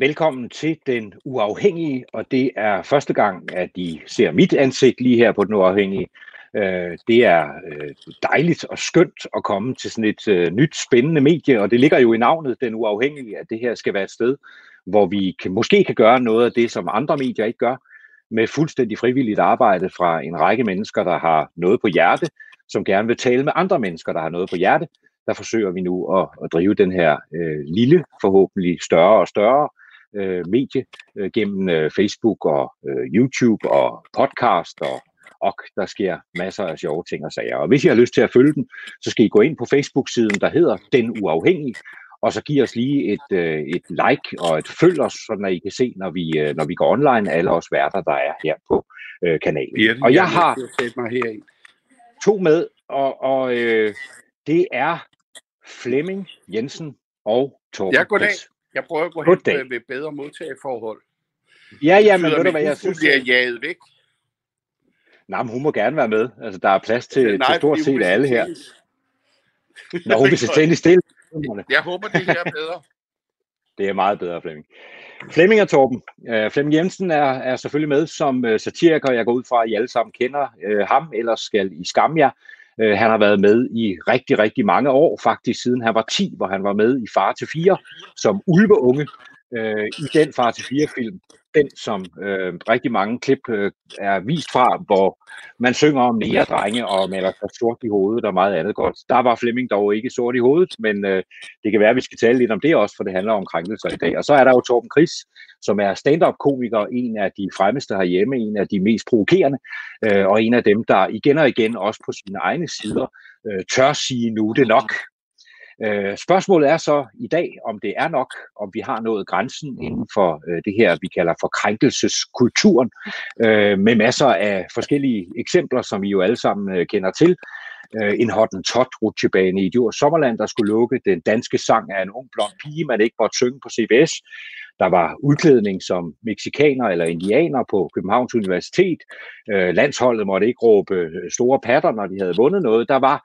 velkommen til Den Uafhængige, og det er første gang, at I ser mit ansigt lige her på Den Uafhængige. Øh, det er øh, dejligt og skønt at komme til sådan et øh, nyt spændende medie, og det ligger jo i navnet Den Uafhængige, at det her skal være et sted, hvor vi kan, måske kan gøre noget af det, som andre medier ikke gør, med fuldstændig frivilligt arbejde fra en række mennesker, der har noget på hjerte, som gerne vil tale med andre mennesker, der har noget på hjerte. Der forsøger vi nu at, at drive den her øh, lille, forhåbentlig større og større øh, medie øh, gennem øh, Facebook og øh, YouTube og podcast og og der sker masser af sjove ting og sager. Og hvis I har lyst til at følge den, så skal I gå ind på Facebook-siden, der hedder Den Uafhængige, og så giv os lige et, øh, et like og et følg os, så I kan se, når vi, øh, når vi går online, alle os værter, der er her på øh, kanalen. Virkelig, og jeg har mig herind. to med, og, og øh, det er Flemming Jensen og Torben Ja, goddag. Chris. Jeg prøver at gå hen med, med bedre modtageforhold. Ja, ja, men ved du hvad, jeg synes... bliver jaget væk. Nej, men hun må gerne være med. Altså, der er plads til, Nej, til stort hun set alle her. Når hun vil se tennis stille. Jeg håber, det her er bedre. Det er meget bedre, Flemming. Flemming og Torben. Uh, Flemming Jensen er, er selvfølgelig med som uh, satiriker. Jeg går ud fra, at I alle sammen kender uh, ham, ellers skal I skamme jer. Øh, han har været med i rigtig, rigtig mange år, faktisk siden han var 10, hvor han var med i Far til 4 som ulveunge øh, i den Far til 4-film. Den, som øh, rigtig mange klip øh, er vist fra, hvor man synger om nære drenge og maler sig sort i hovedet og meget andet godt. Der var Flemming dog ikke sort i hovedet, men øh, det kan være, at vi skal tale lidt om det også, for det handler om krænkelser i dag. Og så er der jo Torben Chris, som er stand-up-komiker, en af de fremmeste herhjemme, en af de mest provokerende, øh, og en af dem, der igen og igen, også på sine egne sider, øh, tør sige, nu det nok. Øh, spørgsmålet er så i dag, om det er nok, om vi har nået grænsen inden for øh, det her, vi kalder for krænkelseskulturen, øh, med masser af forskellige eksempler, som I jo alle sammen øh, kender til. Øh, en hottentot rutsjebane i Djurs Sommerland, der skulle lukke den danske sang af en ung blond pige, man ikke måtte synge på CBS. Der var udklædning som meksikaner eller indianer på Københavns Universitet. Øh, landsholdet måtte ikke råbe øh, store patter, når de havde vundet noget. Der var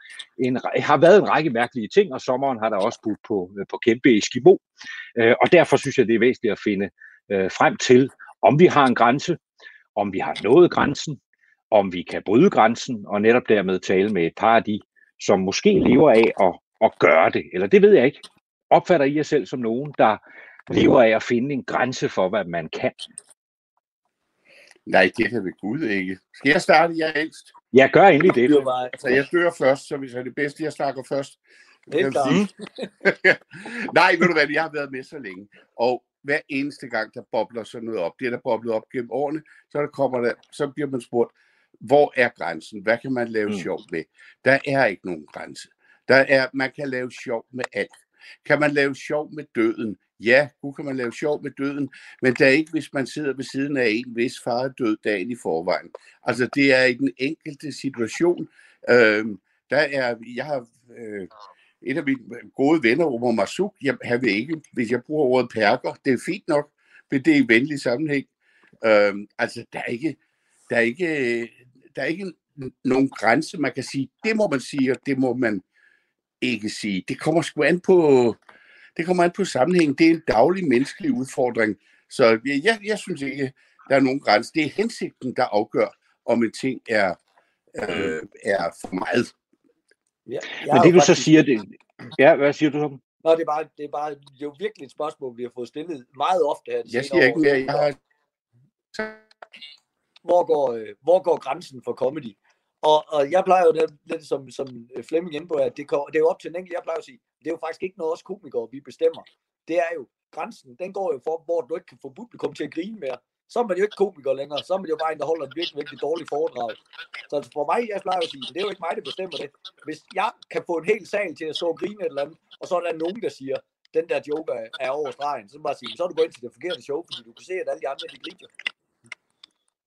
en, har været en række mærkelige ting, og sommeren har der også budt på, øh, på kæmpe Eskimo. Øh, og derfor synes jeg, det er væsentligt at finde øh, frem til, om vi har en grænse, om vi har nået grænsen, om vi kan bryde grænsen, og netop dermed tale med et par af de, som måske lever af at, at gøre det. Eller det ved jeg ikke. Opfatter I jer selv som nogen, der lever af at finde en grænse for, hvad man kan? Nej, det kan vi Gud ikke. Skal jeg starte? Jeg er ældst. Jeg gør egentlig det. Altså, jeg dør først, så hvis det er det bedste, jeg snakker først. det er. Nej, ved du hvad, jeg har været med så længe. Og hver eneste gang, der bobler sådan noget op, det er der boblet op gennem årene, så, der kommer der, så bliver man spurgt, hvor er grænsen? Hvad kan man lave Mm. sjov med? Der er ikke nogen grænse. Der er, man kan lave sjov med alt. Kan man lave sjov med døden? Ja, nu kan man lave sjov med døden, men det er ikke, hvis man sidder ved siden af en, hvis far er død dagen i forvejen. Altså, det er i den enkelte situation. Øhm, der er, jeg har øh, et af mine gode venner, Omar Masuk, jeg, han vil ikke, hvis jeg bruger ordet perker, det er fint nok, men det er i venlig sammenhæng. Øhm, altså, der er ikke, der er ikke, der er ikke nogen grænse, man kan sige, det må man sige, og det må man ikke sige. Det kommer sgu an på, det kommer an på sammenhæng. Det er en daglig menneskelig udfordring. Så jeg, jeg, synes ikke, der er nogen grænse. Det er hensigten, der afgør, om en ting er, øh, er for meget. Ja, Men det du så faktisk- siger, det... Ja, hvad siger du så? Nå, det er, bare, det, er bare, det er jo virkelig et spørgsmål, vi har fået stillet meget ofte her. Jeg siger ikke år. mere. Jeg har, hvor går, øh, hvor går grænsen for comedy? Og, og jeg plejer jo det, lidt som, som øh, Flemming inde på, at det, det er jo op til den enkelte. Jeg plejer at sige, det er jo faktisk ikke noget os komikere, vi bestemmer. Det er jo grænsen, den går jo for, hvor du ikke kan få publikum til at grine mere. Så er man jo ikke komiker længere. Så er man jo bare en, der holder et virkelig, virkelig dårligt foredrag. Så for mig, jeg plejer at sige, det er jo ikke mig, der bestemmer det. Hvis jeg kan få en hel sal til at så grine et eller andet, og så er der nogen, der siger, den der joke er, er over stregen, så bare sige, så er du gået ind til det forkerte show, fordi du kan se, at alle de andre, de griner.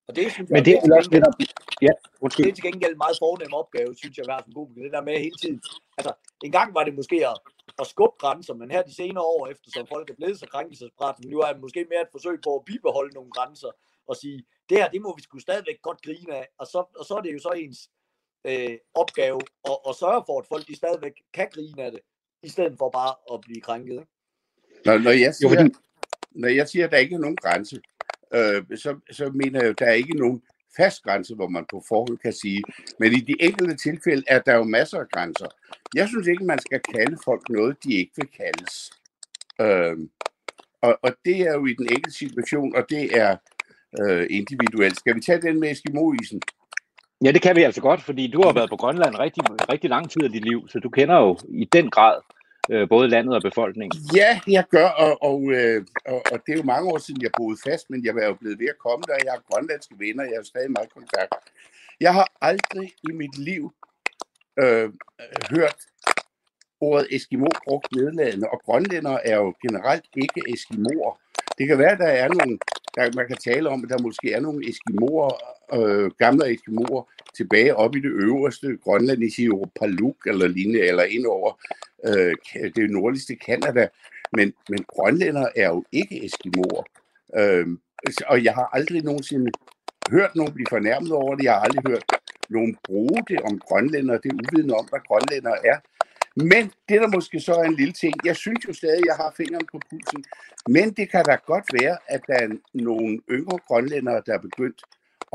Og det synes jeg, Men det er jo også netop... Ja, det undskyld. er til gengæld en meget fornem opgave, synes jeg, at være som komiker. Det der med hele tiden. Altså, en gang var det måske at, at skubbe grænser, men her de senere år, eftersom folk er blevet så krænkelsesparate, nu er det måske mere et forsøg på at bibeholde nogle grænser og sige, det her, det må vi sgu stadigvæk godt grine af. Og så, og så er det jo så ens øh, opgave at, at sørge for, at folk de stadigvæk kan grine af det, i stedet for bare at blive krænket. Ikke? når, når jeg Jo, siger, fordi... når jeg siger, at der ikke er nogen grænse, øh, så, så mener jeg, at der er ikke nogen fast grænse, hvor man på forhånd kan sige. Men i de enkelte tilfælde er der jo masser af grænser. Jeg synes ikke, man skal kalde folk noget, de ikke vil kaldes. Øh, og, og det er jo i den enkelte situation, og det er øh, individuelt. Skal vi tage den med Eskimo-isen? Ja, det kan vi altså godt, fordi du har været på Grønland rigtig, rigtig lang tid af dit liv, så du kender jo i den grad øh, både landet og befolkningen. Ja, jeg gør, og, og, øh, og, og det er jo mange år siden, jeg boede fast, men jeg er jo blevet ved at komme der. Jeg har grønlandske venner, jeg har stadig meget kontakt. Jeg har aldrig i mit liv øh, hørt ordet Eskimo brugt nedladende, og grønlændere er jo generelt ikke Eskimoer. Det kan være, at der er nogle, der, man kan tale om, at der måske er nogle Eskimoer, øh, gamle Eskimoer, tilbage op i det øverste Grønland, i Paluk eller lignende, eller ind over øh, det nordligste Kanada. Men, men grønlænder er jo ikke Eskimoer. Øh, og jeg har aldrig nogensinde hørt nogen blive fornærmet over det. Jeg har aldrig hørt nogen bruge det om grønlænder, Det er uvidende om, hvad grønlænder er. Men det, der måske så er en lille ting, jeg synes jo stadig, at jeg har fingeren på pulsen, men det kan da godt være, at der er nogle yngre grønlændere, der er begyndt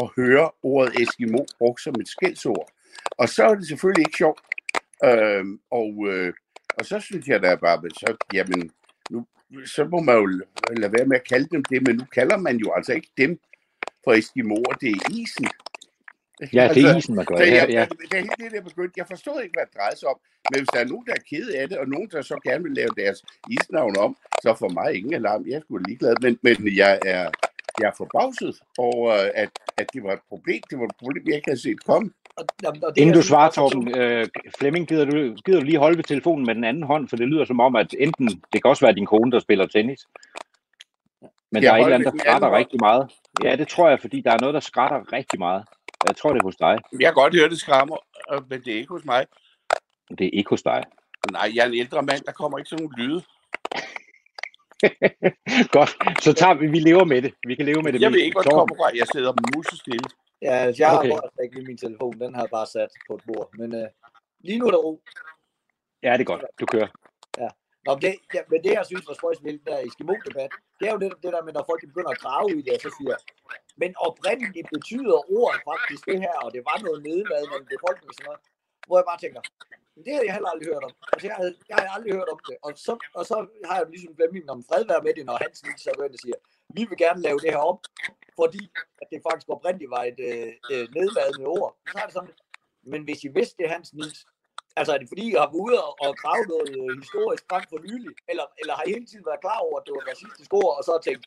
at høre ordet Eskimo brugt som et skældsord. Og så er det selvfølgelig ikke sjovt. Øhm, og, øh, og så synes jeg da bare, så, jamen, nu, så må man jo lade være med at kalde dem det, men nu kalder man jo altså ikke dem for Eskimoer, det er isen. Ja, det er altså, isen, man gør. Så Ja, jeg, ja. Det, det er helt det, der er begyndt. Jeg forstår ikke, hvad det drejer sig om. Men hvis der er nogen, der er ked af det, og nogen, der så gerne vil lave deres isnavn om, så for mig ingen alarm. Jeg er sgu da ligeglad. Men, men jeg er, jeg er forbavset over, at, at det var et problem. Det var et problem, jeg ikke havde set komme. Og, og det Inden du svarer, altså- Torben, øh, Flemming, gider du, gider du lige holde ved telefonen med den anden hånd, for det lyder som om, at enten, det kan også være din kone, der spiller tennis, men Jeg der er et eller andet, der skrætter rigtig meget. Ja, det tror jeg, fordi der er noget, der skrætter rigtig meget. Jeg tror, det er hos dig. Jeg kan godt høre, det skræmmer, øh, men det er ikke hos mig. Det er ikke hos dig. Nej, jeg er en ældre mand, der kommer ikke sådan nogle lyde. Godt, så tager vi, vi lever med det. Vi kan leve med det. Jeg Vi- ved ikke, hvor det kommer fra. Jeg sidder musestille. Ja, altså, jeg Okay. har okay. ikke min telefon, den har jeg bare sat på et bord. Men øh, lige nu er der ro. Ja, det er godt. Du kører. Nå, men det, ja, men det, jeg synes var spøjs med der Eskimo-debat, det er jo det, det der med, når folk begynder at grave i det, og så siger, men oprindeligt betyder ordet faktisk det her, og det var noget nedladende med befolkningen og sådan noget, hvor jeg bare tænker, men det havde jeg heller aldrig hørt om. Altså, jeg havde, jeg havde aldrig hørt om det. Og så, og så har jeg ligesom Flemming om fred være med det, når Hans så går ind og siger, vi vil gerne lave det her om, fordi at det faktisk oprindeligt var et øh, øh, nedladende ord. Så er det sådan, men hvis I vidste det, Hans Nils, altså er det fordi, I har været ude og, grave noget øh, historisk frem for nylig, eller, eller har I hele tiden været klar over, at det var racistisk ord, og så tænkt,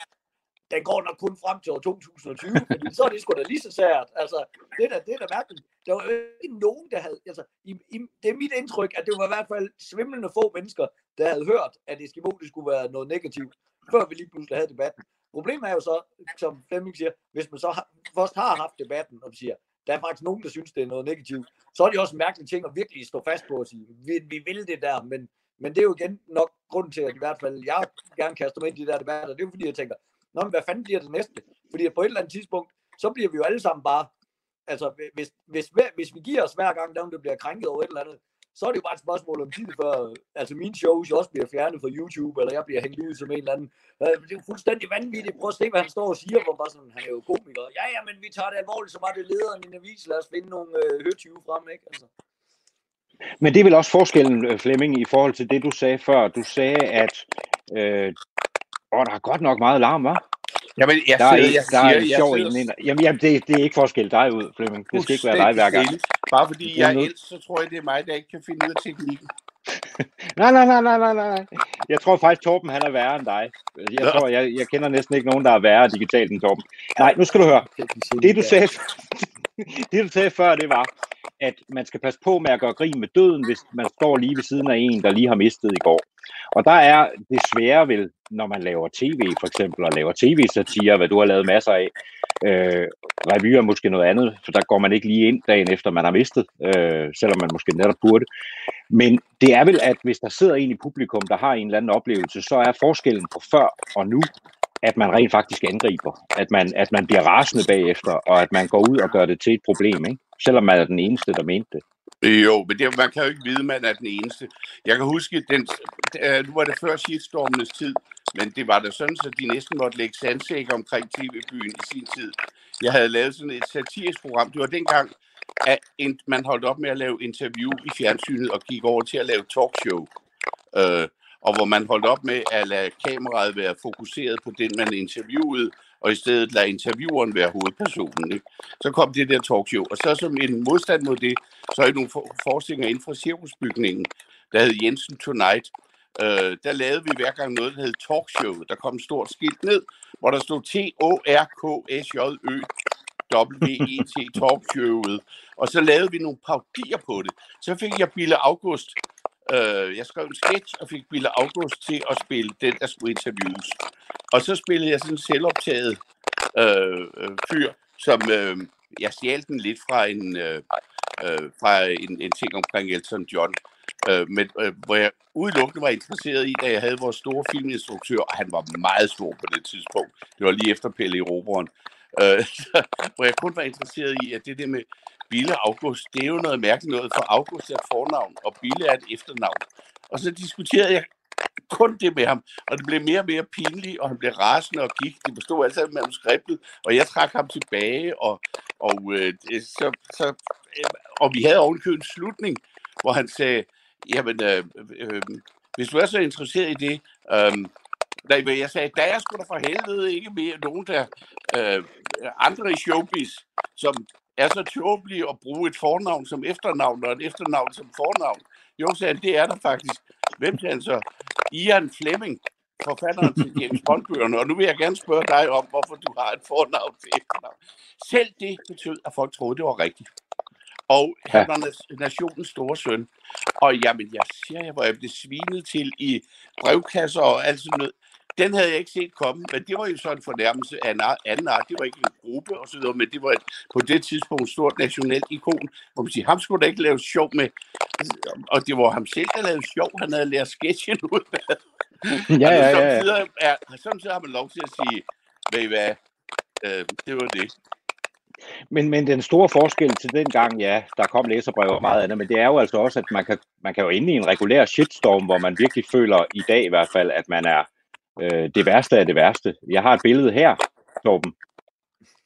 den går nok kun frem til år 2020, fordi så er det sgu da lige så sært. Altså, det er da, det er da mærkeligt. Der var jo ikke nogen, der havde, altså, i, i, det er mit indtryk, at det var i hvert fald svimlende få mennesker, der havde hørt, at Eskimo det skulle være noget negativt, før vi lige pludselig havde debatten. Problemet er jo så, som Flemming siger, hvis man så har, først har haft debatten, og siger, der er faktisk nogen, der synes, det er noget negativt, så er det også en mærkelig ting at virkelig stå fast på og sige, vi, vi vil det der, men, men det er jo igen nok grunden til, at i hvert fald jeg gerne kaster mig ind i de der debatter, det er jo fordi, jeg tænker, Nå, men hvad fanden bliver det næste? Fordi på et eller andet tidspunkt, så bliver vi jo alle sammen bare, altså hvis, hvis, hver- hvis vi giver os hver gang, der der bliver krænket over et eller andet, så er det jo bare et spørgsmål om tid før, altså mine shows også bliver fjernet fra YouTube, eller jeg bliver hængt ud som en eller anden. Øh, det er jo fuldstændig vanvittigt. Prøv at se, hvad han står og siger, hvor bare sådan, han er jo komiker. Ja, ja, men vi tager det alvorligt, så var det lederen i en avis. Lad os finde nogle øh, høtyve frem, ikke? Altså. Men det er vel også forskellen, øh, Flemming, i forhold til det, du sagde før. Du sagde, at øh, åh, der er godt nok meget larm, var? Jamen, jeg Der er, sidder, en, jeg der er siger, en jeg sjov sidder en. ind- Jamen, jamen det, det er ikke forskel dig ud, Flemming. Det skal ikke være dig hver gang. Bare fordi jeg er ældst, så tror jeg, det er mig, der ikke kan finde ud af teknikken. Nej, nej, nej, nej, nej, nej. Jeg tror faktisk, Torben han er værre end dig. Jeg, Nå. tror, jeg, jeg kender næsten ikke nogen, der er værre digitalt end Torben. Nej, nu skal du høre. Det du sagde, det du sagde før, det var, at man skal passe på med at gøre grin med døden, hvis man står lige ved siden af en, der lige har mistet i går. Og der er desværre vel, når man laver tv for eksempel, og laver tv-satire, hvad du har lavet masser af. Øh, revy er måske noget andet, for der går man ikke lige ind dagen efter, man har mistet, øh, selvom man måske netop burde. Men det er vel, at hvis der sidder en i publikum, der har en eller anden oplevelse, så er forskellen på før og nu, at man rent faktisk angriber. At man, at man bliver rasende bagefter, og at man går ud og gør det til et problem, ikke? selvom man er den eneste, der mente det. Jo, men det, man kan jo ikke vide, at man er den eneste. Jeg kan huske, den, øh, nu var det før shitstormenes tid, men det var da sådan, at de næsten måtte lægge sandsæk omkring TV-byen i sin tid. Jeg havde lavet sådan et satirisk program. Det var dengang, at man holdt op med at lave interview i fjernsynet og gik over til at lave talkshow. Øh, og hvor man holdt op med at lade kameraet være fokuseret på den, man interviewede, og i stedet lade intervieweren være hovedpersonen. Ikke? Så kom det der talkshow, og så som en modstand mod det, så er der nogle forestillinger inden for cirkusbygningen, der hed Jensen Tonight. Øh, der lavede vi hver gang noget, der hed talkshow. Der kom et stort skilt ned, hvor der stod T-O-R-K-S-J-Ø W-E-T talkshowet. Og så lavede vi nogle paudier på det. Så fik jeg Bille August Øh, jeg skrev en sketch og fik Bille August til at spille den, der skulle interviews. Og så spillede jeg sådan en selvoptaget øh, øh, fyr, som øh, jeg stjal den lidt fra en, øh, øh, fra en, en ting omkring Elton John. Øh, men, øh, hvor jeg udelukkende var interesseret i, da jeg havde vores store filminstruktør, og han var meget stor på det tidspunkt. Det var lige efter Pelle i Roberen. Øh, hvor jeg kun var interesseret i, at det der med Bille August, det er jo noget mærkeligt noget, for August er et fornavn, og Bille er et efternavn. Og så diskuterede jeg kun det med ham, og det blev mere og mere pinligt, og han blev rasende og gik. Det bestod altså med manuskriptet, og jeg trak ham tilbage, og, og, øh, så, så, øh, og vi havde ovenkøbet en slutning, hvor han sagde, jamen, øh, øh, øh, hvis du er så interesseret i det, øh, Nej, jeg sagde, der er sgu da for helvede ikke mere nogen der øh, andre i showbiz, som er så tåbelige at bruge et fornavn som efternavn og et efternavn som fornavn. Jo, sagde han, det er der faktisk. Hvem er så? Ian Fleming, forfatteren til James Bond-bøgerne. Og nu vil jeg gerne spørge dig om, hvorfor du har et fornavn til efternavn. Selv det betød, at folk troede, det var rigtigt. Og han var nationens store søn. Og jamen, jeg siger jer, hvor jeg blev svinet til i brevkasser og alt sådan noget. Den havde jeg ikke set komme, men det var jo så en fornærmelse af en anden art. Det var ikke en gruppe og så videre, men det var et, på det tidspunkt et stort nationalt ikon, hvor man siger, ham skulle da ikke lave sjov med. Og det var ham selv, der lavede sjov. Han havde lært sketchen ud af. Ja, ja, ja. ja. Samtidig, er, samtidig har man lov til at sige, ved I hvad, øh, det var det. Men, men den store forskel til den gang, ja, der kom læserbrev og meget andet, men det er jo altså også, at man kan, man kan jo inde i en regulær shitstorm, hvor man virkelig føler i dag i hvert fald, at man er øh, det værste af det værste. Jeg har et billede her, Torben.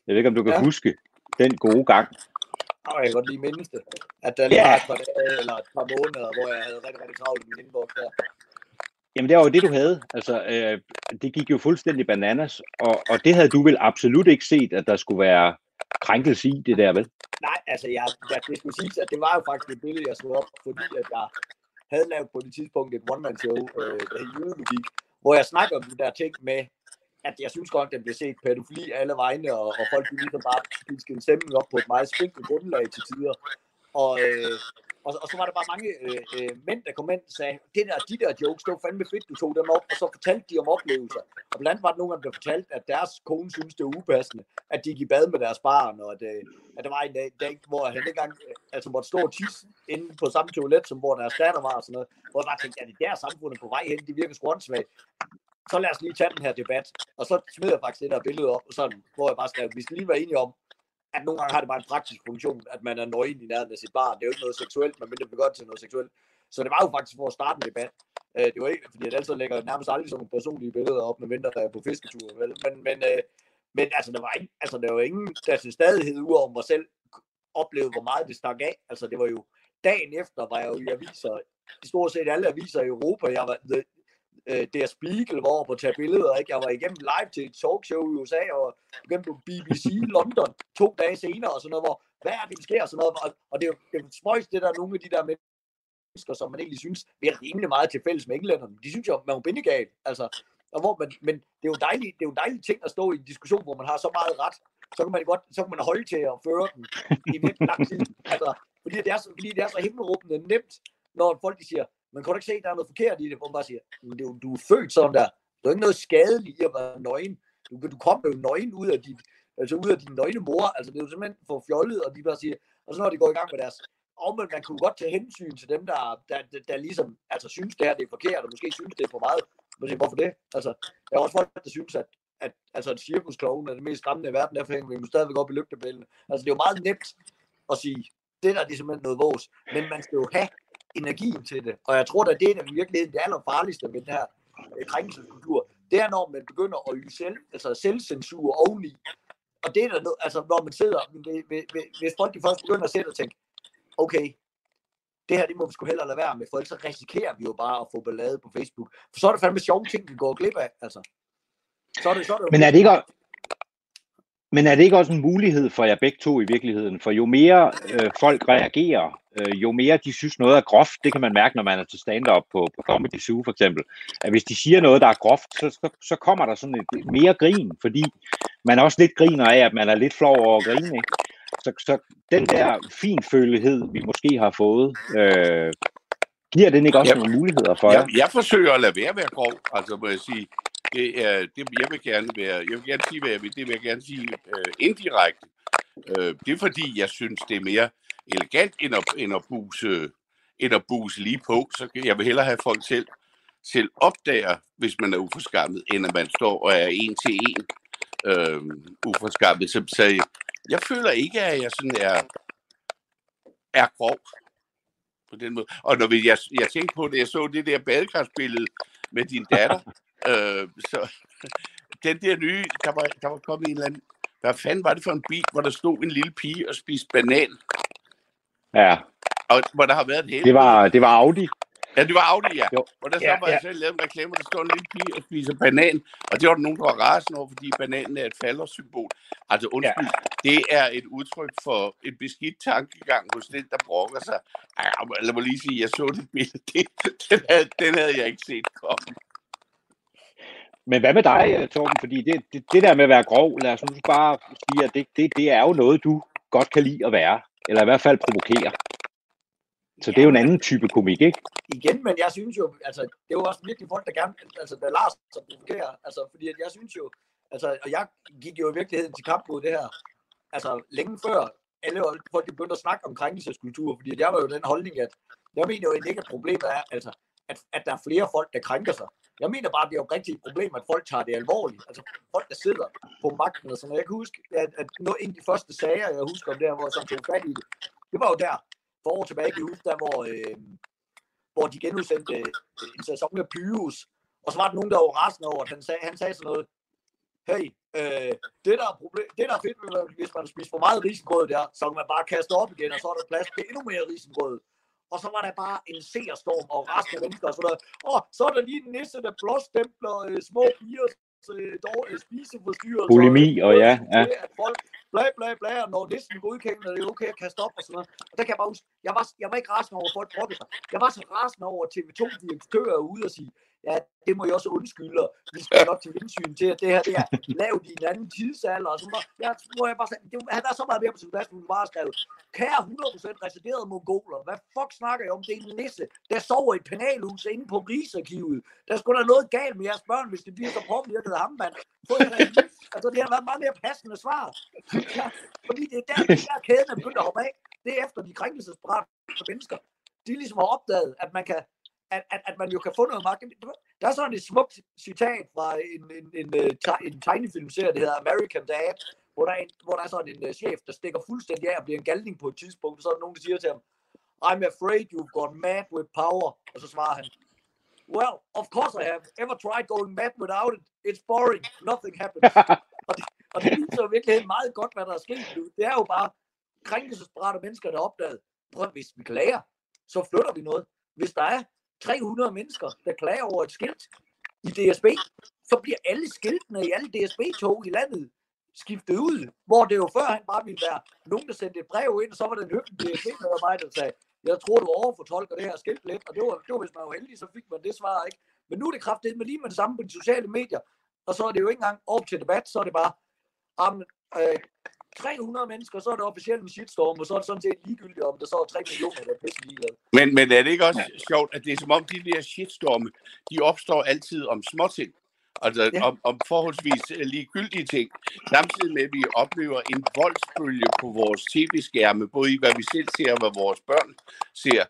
Jeg ved ikke, om du kan ja. huske den gode gang. Og jeg kan godt lige mindes det. At der lige ja. var et par dage eller et par måneder, hvor jeg havde rigtig, rigtig travlt i min inbox der. Jamen det var jo det, du havde. Altså, øh, det gik jo fuldstændig bananas, og, og det havde du vel absolut ikke set, at der skulle være krænkelse i det der, vel? Nej, altså jeg, jeg, det skulle sige, at det var jo faktisk et billede, jeg slog op, fordi at jeg havde lavet på det tidspunkt et one-man-show, øh, der hed Julelogik, hvor jeg snakker om de der ting med, at jeg synes godt, at den bliver set pædofili alle vegne, og, og folk bliver ligesom bare pisket en stemning op på et meget spinkelt grundlag til tider. Og, øh, og, og så var der bare mange øh, øh, mænd, der kom ind og sagde, det der, de der jokes, det var fandme fedt, du tog dem op, og så fortalte de om oplevelser. Og blandt andet var der nogen, der fortalte, at deres kone synes det var upassende, at de gik i bad med deres barn, og at, øh, at der var en dag, dag hvor han ikke engang øh, altså måtte stå og tisse inde på samme toilet, som hvor deres datter var og sådan noget. Hvor jeg bare tænkte, at det der samfundet på vej hen, de virker sgu Så lad os lige tage den her debat. Og så smider jeg faktisk det der billede op, og sådan, hvor jeg bare skrev, vi skal lige være enige om, at nogle gange har det bare en praktisk funktion, at man er nøgen i nærheden af sit barn. Det er jo ikke noget seksuelt, men det godt til noget seksuelt. Så det var jo faktisk for at starte en debat. Øh, det var ikke, fordi jeg altid lægger nærmest aldrig sådan nogle personlige billeder op, med mindre der er på fisketur. Vel? Men, men, øh, men altså, der var, ikke, altså, der var ingen, der til stadighed ud over mig selv, oplevede, hvor meget det stak af. Altså, det var jo dagen efter, var jeg jo i aviser, i stort set alle aviser i Europa. Jeg var, øh, Der Spiegel var på at tage billeder. Ikke? Jeg var igennem live til et talkshow i USA, og igennem på BBC London to dage senere, og sådan noget, hvor hvad er det, der sker, og sådan noget. Og, og det er jo det er det der nogle af de der mennesker, som man egentlig synes, vi er rimelig meget til fælles med englænderne. De synes jo, man er bindegal. Altså, og hvor man, men det er jo dejligt, det er jo en dejlig ting at stå i en diskussion, hvor man har så meget ret, så kan man godt, så kan man holde til at føre den i virkelig lang tid. Altså, fordi det er så, fordi det er så himmelråbende nemt, når folk de siger, men kan du ikke se, at der er noget forkert i det? Hvor man bare siger, du, du er født sådan der. Der er ikke noget skadeligt i at være nøgen. Du, du kommer jo nøgen ud af, dit, altså ud af din nøgne mor. Altså det er jo simpelthen for fjollet, og de bare siger, og så når de går i gang med deres og men man kunne godt tage hensyn til dem, der, der, der, der ligesom altså, synes, det her det er forkert, og måske synes, det er for meget. Man siger, hvorfor det? Altså, der er også folk, der synes, at, at altså, at cirkusklovn er det mest skræmmende i verden, derfor hænger vi jo stadigvæk op i lygtepælene. Altså, det er jo meget nemt at sige, det der er simpelthen noget vores. Men man skal jo have energien til det. Og jeg tror, at det er i virkeligheden det allerfarligste ved den her øh, krænkelseskultur. Det er, når man begynder at yde selv, altså selvcensur oveni. Og det er der noget, altså når man sidder, hvis folk de først begynder at sætte og tænke, okay, det her, det må vi sgu hellere lade være med, for ellers så risikerer vi jo bare at få ballade på Facebook. For så er det fandme sjove ting, vi går glip af, altså. Så er det, så er det Men er det ikke, men er det ikke også en mulighed for jer begge to i virkeligheden? For jo mere øh, folk reagerer, øh, jo mere de synes noget er groft, det kan man mærke, når man er til stand-up på, på Comedy Zoo for eksempel, at hvis de siger noget, der er groft, så, så, så kommer der sådan et, mere grin, fordi man også lidt griner af, at man er lidt flov over at grine. Ikke? Så, så den der finfølelighed, vi måske har fået, øh, giver den ikke også jeg, nogle muligheder for jer? Jeg, jeg forsøger at lade være med at grov, altså må jeg sige, det er, det, jeg vil gerne være, jeg vil gerne sige, hvad jeg vil, det vil jeg gerne sige øh, indirekte. Øh, det er fordi, jeg synes, det er mere elegant, end at, end at, buse, end at buse lige på. Så jeg vil hellere have folk selv, selv opdager, hvis man er uforskammet, end at man står og er en til en øh, uforskammet. Så, så jeg, jeg føler ikke, at jeg sådan er, er grov på den måde. Og når vi, jeg, jeg tænkte på det, jeg så det der badekartsbillede med din datter, Øh, så den der nye, der var, der var kommet en eller anden, hvad fanden var det for en bil, hvor der stod en lille pige og spiste banan? Ja. Og hvor der har været et hele. Det var, det var Audi. Ja, det var Audi, ja. Jo. Hvor der så ja, var ja. jeg selv lavet en reklame, der står en lille pige og spiser banan. Og det var der nogen, der var rasende over, fordi bananen er et faldersymbol. Altså undskyld, ja. det er et udtryk for en beskidt tankegang hos den, der brokker sig. Ej, lad mig lige sige, jeg så det billede. Det, den, havde, den havde jeg ikke set komme. Men hvad med dig, øh, Torben? Fordi det, det, det der med at være grov, lad os nu bare sige, at det, det, det er jo noget, du godt kan lide at være. Eller i hvert fald provokere. Så ja, det er jo en anden type komik, ikke? Igen, men jeg synes jo, altså, det er jo også virkelig folk, der gerne, altså, der lader sig provokere. Altså, fordi at jeg synes jo, altså, og jeg gik jo i virkeligheden til kamp mod det her, altså, længe før alle folk begyndte at snakke om krænkelseskultur, fordi jeg var jo den holdning, at jeg mener jo ikke, at problemet er, altså, at, at der er flere folk, der krænker sig. Jeg mener bare, at det er jo rigtig et problem, at folk tager det alvorligt. Altså folk, der sidder på magten og sådan Jeg kan huske, at, at en af de første sager, jeg husker om der, hvor jeg tog fat i det, det var jo der, for år tilbage i huset, der hvor, øh, hvor de genudsendte øh, en sæson med Pyrus, og så var der nogen, der var rasende over, at han sagde, han sagde sådan noget, hey, øh, det, der er problem, det der er fedt, hvis man spiser for meget risengrød der, så kan man bare kaste op igen, og så er der plads til endnu mere risengrød og så var der bare en seerstorm og resten af mennesker og sådan noget. Og så er der lige en nisse, der blåstempler øh, små piger øh, dog, øh, spiseforstyrrelser. Bulimi, og ja. ja. At folk bla bla bla, og når listen godkendt, og det er okay at kaste op og sådan noget. Og der kan jeg bare huske, jeg var, jeg var ikke rasende over, at folk brokkede sig. Jeg var så rasende over, at TV2-direktører er ude og sige, ja, det må jeg også undskylde, og vi skal nok til indsyn til, at det her det er lavet i en anden tidsalder. Og sådan noget. Jeg tror, jeg bare sagde, det, han er så meget mere på sin plads, hun bare skrev, kære 100% residerede mongoler, hvad fuck snakker jeg om? Det er en nisse, der sover i et penalhus inde på Rigsarkivet. Der skulle da noget galt med jeres børn, hvis det bliver så påvirket af ham, mand. Altså, det har været meget mere passende svar. Ja, fordi det er der, der kæden er begyndt at hoppe af. Det er efter de krænkelsesparate mennesker. De ligesom har opdaget, at man kan at, at, at man jo kan få noget magt. Der er sådan et smukt citat fra en, en, en, øh, en, en tegnefilmserie, der hedder American Dad, hvor der, er en, hvor der er sådan en uh, chef, der stikker fuldstændig af og bliver en galning på et tidspunkt, og så er der nogen, der siger til ham, I'm afraid you've gone mad with power. Og så svarer han, Well, of course I have. Ever tried going mad without it? It's boring. Nothing happens. og, det, og det viser jo virkelig meget godt, hvad der er sket nu. Det er jo bare krænkelsesparate mennesker, der er opdaget. Prøv, hvis vi klager, så flytter vi noget. Hvis der er 300 mennesker, der klager over et skilt i DSB, så bliver alle skiltene i alle DSB-tog i landet skiftet ud, hvor det jo før han bare ville være nogen, der sendte et brev ind, og så var den høften DSB med mig, der sagde, jeg tror, du overfortolker det her skilt lidt, og det var, det var hvis man var heldig, så fik man det svar, ikke? Men nu er det kraftigt med lige med det samme på de sociale medier, og så er det jo ikke engang op til debat, så er det bare, om, øh, 300 mennesker, så er det officielt en shitstorm, og så er det sådan set ligegyldigt, om der så er 3 millioner, der er pisse ligeglade. Men, men er det ikke også sjovt, at det er som om de der shitstorme, de opstår altid om småting? Altså ja. om, om forholdsvis ligegyldige ting, samtidig med, at vi oplever en voldsbølge på vores tv-skærme, både i hvad vi selv ser og hvad vores børn ser.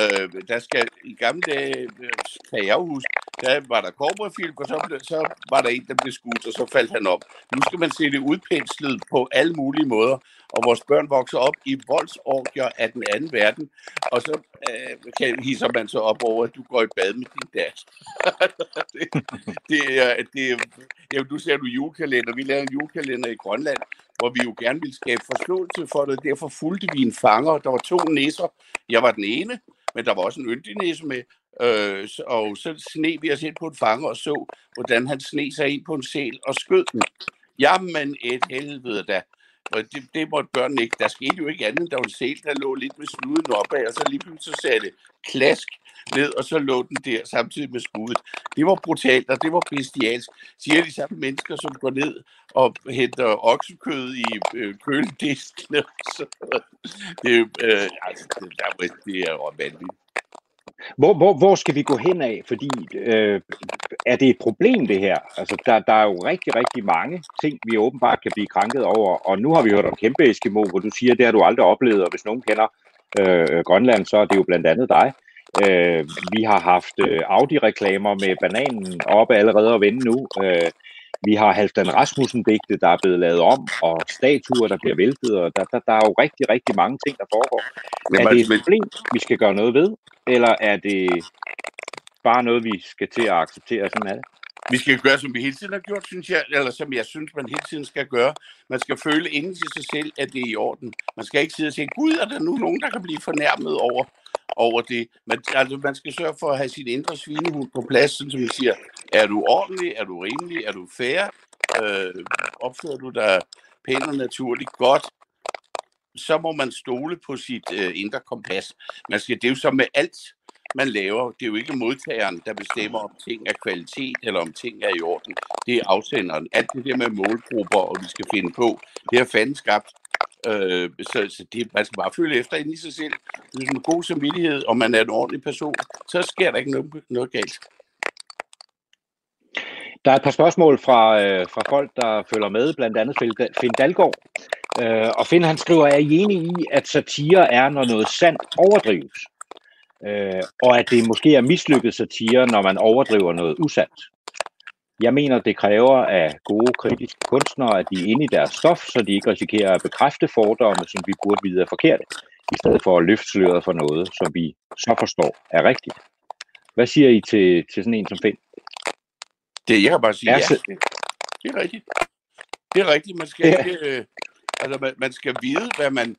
Øh, der skal i gamle dage, øh, kan jeg huske, der var der cowboyfilm, og så, så var der en, der blev skudt, og så faldt han op. Nu skal man se det udpenslet på alle mulige måder, og vores børn vokser op i voldsorgier af den anden verden, og så øh, kan, hisser man så op over, at du går i bad med din datter. det, det, er, det er, jamen, du ser du julekalender, vi lavede en julekalender i Grønland, hvor vi jo gerne ville skabe forståelse for det, derfor fulgte vi en fanger, der var to næser, jeg var den ene, men der var også en yndig næse med, Øh, og så sne vi os ind på en fanger og så, hvordan han sne sig ind på en sæl og skød den. Jamen et helvede da. Og det, det måtte børnene ikke. Der skete jo ikke andet, der var en sæl, der lå lidt med snuden opad, og så lige pludselig så sagde det klask ned, og så lå den der samtidig med skuddet. Det var brutalt, og det var bestialsk. Siger de samme mennesker, som går ned og henter oksekød i øh, kølediskene. Så, det, øh, altså, det, der, det er vanvittigt. Hvor, hvor, hvor skal vi gå hen af? Fordi øh, er det et problem det her? Altså, der, der er jo rigtig, rigtig mange ting, vi åbenbart kan blive krænket over. Og nu har vi hørt om kæmpe Eskimo, hvor du siger, det har du aldrig oplevet. Og hvis nogen kender øh, Grønland, så er det jo blandt andet dig. Øh, vi har haft øh, Audi-reklamer med bananen oppe allerede og vende nu. Øh, vi har Halvdan Rasmussen-digte, der er blevet lavet om, og statuer, der bliver væltet, og der, der, der er jo rigtig, rigtig mange ting, der foregår. Men, er det et problem, vi skal gøre noget ved, eller er det bare noget, vi skal til at acceptere, sådan er det? Vi skal gøre, som vi hele tiden har gjort, synes jeg, eller som jeg synes, man hele tiden skal gøre. Man skal føle inden til sig selv, at det er i orden. Man skal ikke sidde og sige, gud, er der nu nogen, der kan blive fornærmet over, over det. Man, altså, man skal sørge for at have sin indre svinehund på plads, sådan som man siger, er du ordentlig, er du rimelig, er du fair, øh, opfører du dig pænt og naturligt godt, så må man stole på sit øh, indre kompas. Man skal, det er jo som med alt, man laver. Det er jo ikke modtageren, der bestemmer, om ting er kvalitet eller om ting er i orden. Det er afsenderen. Alt det der med målgrupper, og vi skal finde på, det har fanden skabt. Øh, så så det, man skal bare føle efter ind i sig selv. Hvis man er god samvittighed, og man er en ordentlig person, så sker der ikke noget, noget galt. Der er et par spørgsmål fra, øh, fra folk, der følger med, blandt andet Finn Dalgaard. Øh, og Finn han skriver, er I enige i, at satire er, når noget sandt overdrives? Øh, og at det måske er mislykket satire, når man overdriver noget usandt. Jeg mener, det kræver af gode kritiske kunstnere, at de er inde i deres stof, så de ikke risikerer at bekræfte fordomme, som vi burde vide er forkerte, i stedet for at løfte sløret for noget, som vi så forstår er rigtigt. Hvad siger I til, til sådan en som Finn? Det jeg kan bare sige, ja, det, det er rigtigt. Det er rigtigt. Man skal, ja. ikke, øh, altså, man, man skal vide, hvad man,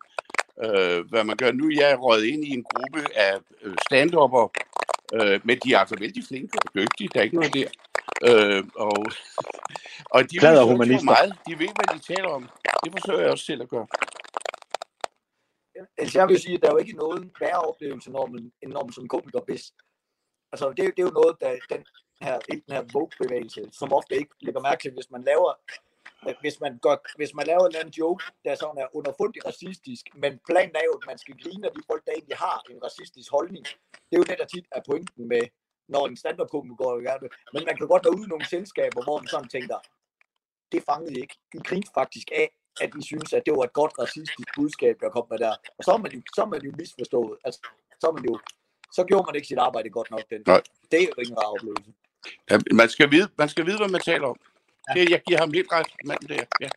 øh, hvad man gør. Nu er jeg røget ind i en gruppe af øh, stand øh, men de er altså vældig flinke og dygtige. Der er ikke noget der. Øh, og, og de ved humanister. meget. De ved, hvad de taler om. Det forsøger jeg også selv at gøre. Altså, jeg vil sige, at der er jo ikke nogen værre oplevelse, når man, når man som komiker bedst. Altså, det, det er jo noget, der den her, den her Vogue-bevægelse, som ofte ikke lægger mærke til, hvis man laver hvis man, gør, hvis man laver en eller anden joke, der sådan er underfundigt racistisk, men planen er jo, at man skal grine af de folk, der egentlig har en racistisk holdning. Det er jo det, der tit er pointen med, når en stand-up går i gang Men man kan godt være ude i nogle selskaber, hvor man sådan tænker, det fangede I ikke. I grinte faktisk af, at I synes, at det var et godt racistisk budskab, jeg kom med der. Og så er man jo, så er man jo misforstået. Altså, så er man jo, så gjorde man ikke sit arbejde godt nok den. Nej. Det er jo ikke en rar oplevelse. Ja, man, skal vide, man skal vide, hvad man taler om. Det, jeg giver ham helt ret, manden der. Ja.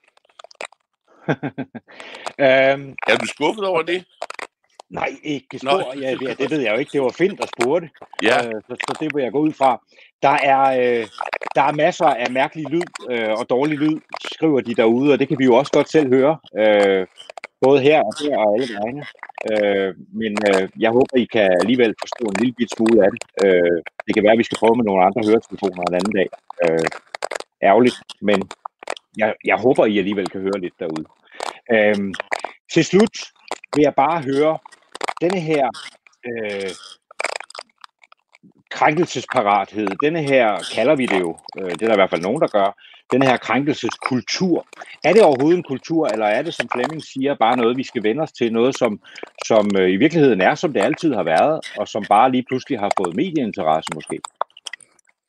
um, er du skuffet over det? Nej, ikke spor. Ja, det, det ved jeg jo ikke. Det var fint at spurgte. Ja. Øh, så, så det vil jeg gå ud fra. Der er, øh, der er masser af mærkelig lyd øh, og dårlig lyd, skriver de derude, og det kan vi jo også godt selv høre. Øh, både her og her og alle vegne. Øh, men øh, jeg håber, I kan alligevel forstå en lille bit smule af det. Øh, det kan være, at vi skal prøve med nogle andre høretelefoner en anden dag. Øh, ærgerligt, men jeg, jeg håber, I alligevel kan høre lidt derude. Øhm, til slut vil jeg bare høre denne her øh, krænkelsesparathed, denne her, kalder vi det jo, øh, det er der i hvert fald nogen, der gør, denne her krænkelseskultur. Er det overhovedet en kultur, eller er det, som Flemming siger, bare noget, vi skal vende os til, noget, som, som øh, i virkeligheden er, som det altid har været, og som bare lige pludselig har fået medieinteresse måske?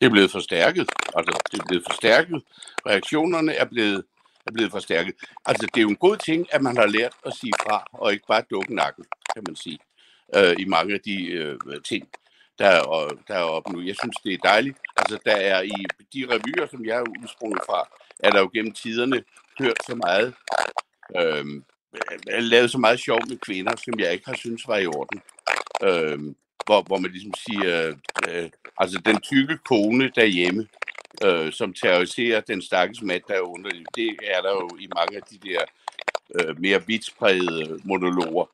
Det er blevet forstærket. Altså, det er blevet forstærket. Reaktionerne er blevet, er blevet forstærket. Altså, det er jo en god ting, at man har lært at sige fra, og ikke bare dukke nakken, kan man sige, øh, i mange af de øh, ting, der er, der er oppe nu. Jeg synes, det er dejligt. Altså, der er i de revyer, som jeg er udsprunget fra, er der jo gennem tiderne hørt så meget øh, lavet så meget sjov med kvinder, som jeg ikke har synes var i orden. Øh, hvor, hvor man ligesom siger, øh, altså den tykke kone derhjemme, øh, som terroriserer den stakkels mand, der er under det er der jo i mange af de der øh, mere vidtspredede monologer.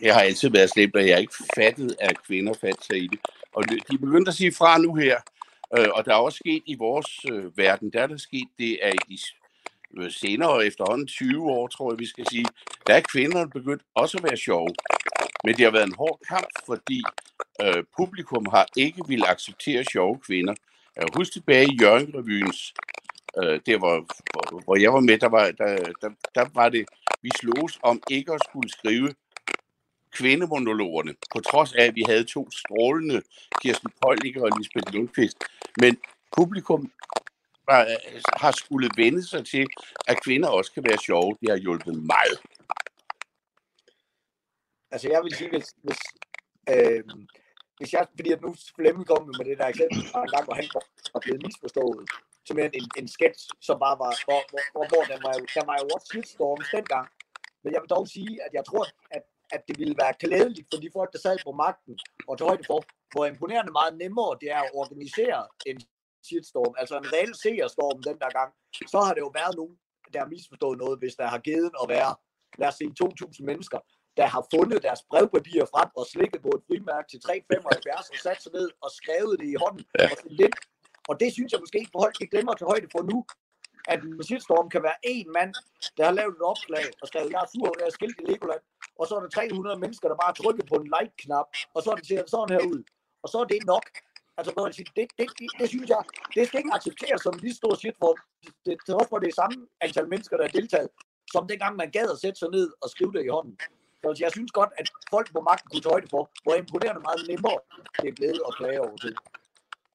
Jeg har altid været slemt, og jeg har ikke fattet, at kvinder fandt sig i det. Og de er begyndt at sige fra nu her, øh, og der er også sket i vores øh, verden, der er der sket det, at i de øh, senere efterhånden 20 år, tror jeg, vi skal sige, der er kvinderne begyndt også at være sjove. Men det har været en hård kamp, fordi øh, publikum har ikke vil acceptere sjove kvinder. Jeg husker tilbage i Jørgen-revyens, øh, der hvor, hvor, hvor jeg var med, der var, der, der, der var det, vi slogs om ikke at skulle skrive kvindemonologerne, på trods af, at vi havde to strålende, Kirsten Polliker og Lisbeth Lundqvist. Men publikum var, har skulle vende sig til, at kvinder også kan være sjove. Det har hjulpet meget. Altså jeg vil sige, hvis, hvis, øh, hvis jeg, fordi at nu Flemming kom med det der eksempel fra en gang, hvor han var blevet misforstået, som en, en, en sketch, som bare var, hvor, hvor, hvor der var, der var jo også shitstorms dengang. Men jeg vil dog sige, at jeg tror, at, at det ville være klædeligt for de folk, der sad på magten, og tog højde for, hvor imponerende meget nemmere det er at organisere en shitstorm, altså en reel seerstorm den der gang, så har det jo været nogen, der har misforstået noget, hvis der har givet at være, lad os sige, 2.000 mennesker, der har fundet deres brevpapirer frem og slikket på et frimærke til 3,75 og sat sig ned og skrevet det i hånden. Ja. Og, det, og det synes jeg måske, folk ikke glemmer til højde for nu, at en shitstorm kan være én mand, der har lavet et opslag og skrevet, jeg er sur, jeg er skilt i Legoland, og så er der 300 mennesker, der bare trykker på en like-knap, og så er det ser sådan her ud. Og så er det nok. Altså, det, det, det, det, det synes jeg, det skal ikke accepteres som lige stor shit, for det, det, det samme antal mennesker, der har deltaget, som dengang man gad at sætte sig ned og skrive det i hånden. Så jeg synes godt, at folk på magten kunne tøjde for, hvor imponerende meget nemmere det er blevet at klage over det.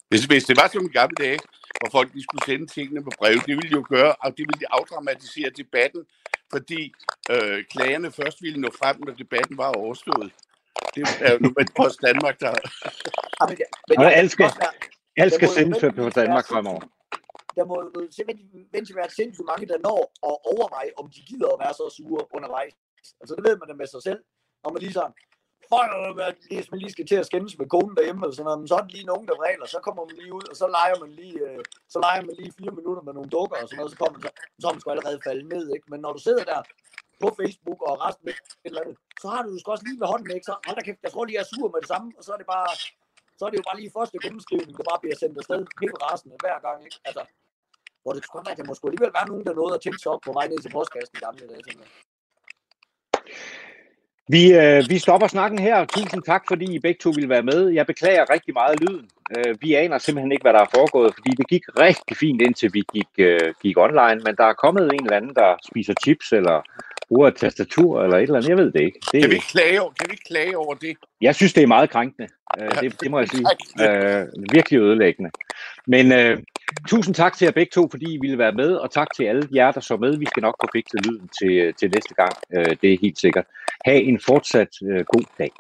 Hvis, hvis det var som i gamle dage, hvor folk de skulle sende tingene på brev, det ville jo gøre, og det ville afdramatisere debatten, fordi øh, klagerne først ville nå frem, når debatten var overstået. Det er jo nu med Post Danmark, der... Ja, men, men, men alt skal, alt skal sendes på Danmark fremover. Der må simpelthen være sindssygt mange, der når at overveje, om de gider at være så sure undervejs. Altså det ved man da med sig selv, når man lige sådan, hvis man lige skal til at skændes med konen derhjemme, eller sådan noget, men så er det lige nogen, der regler, så kommer man lige ud, og så leger man lige, øh, så leger man lige fire minutter med nogle dukker og sådan noget, så kommer man så, så man sgu allerede falde ned, ikke? Men når du sidder der på Facebook og resten med et eller andet, så har du jo også lige ved hånden, ikke? Så hold da kæft, jeg tror lige, jeg er sur med det samme, og så er det bare, så er det jo bare lige første gennemskrivning, der bare bliver sendt afsted helt rasende hver gang, ikke? Altså, hvor det kan godt være, at der måske alligevel være nogen, der nåede at tænke sig op på vej ned til postkassen i gamle dage, tænker jeg. Vi, øh, vi stopper snakken her. Tusind tak, fordi I begge to ville være med. Jeg beklager rigtig meget lyden. Øh, vi aner simpelthen ikke, hvad der er foregået, fordi det gik rigtig fint, indtil vi gik, øh, gik online. Men der er kommet en eller anden, der spiser chips, eller bruger et tastatur, eller et eller andet. Jeg ved det ikke. Det, kan, vi ikke klage over, kan vi klage over det? Jeg synes, det er meget krænkende. Øh, det, det må jeg sige. Øh, virkelig ødelæggende. Men øh, tusind tak til jer begge to, fordi I ville være med, og tak til alle jer, der så med. Vi skal nok få fikset lyden til, til næste gang. Øh, det er helt sikkert. Ha' en fortsat øh, god dag.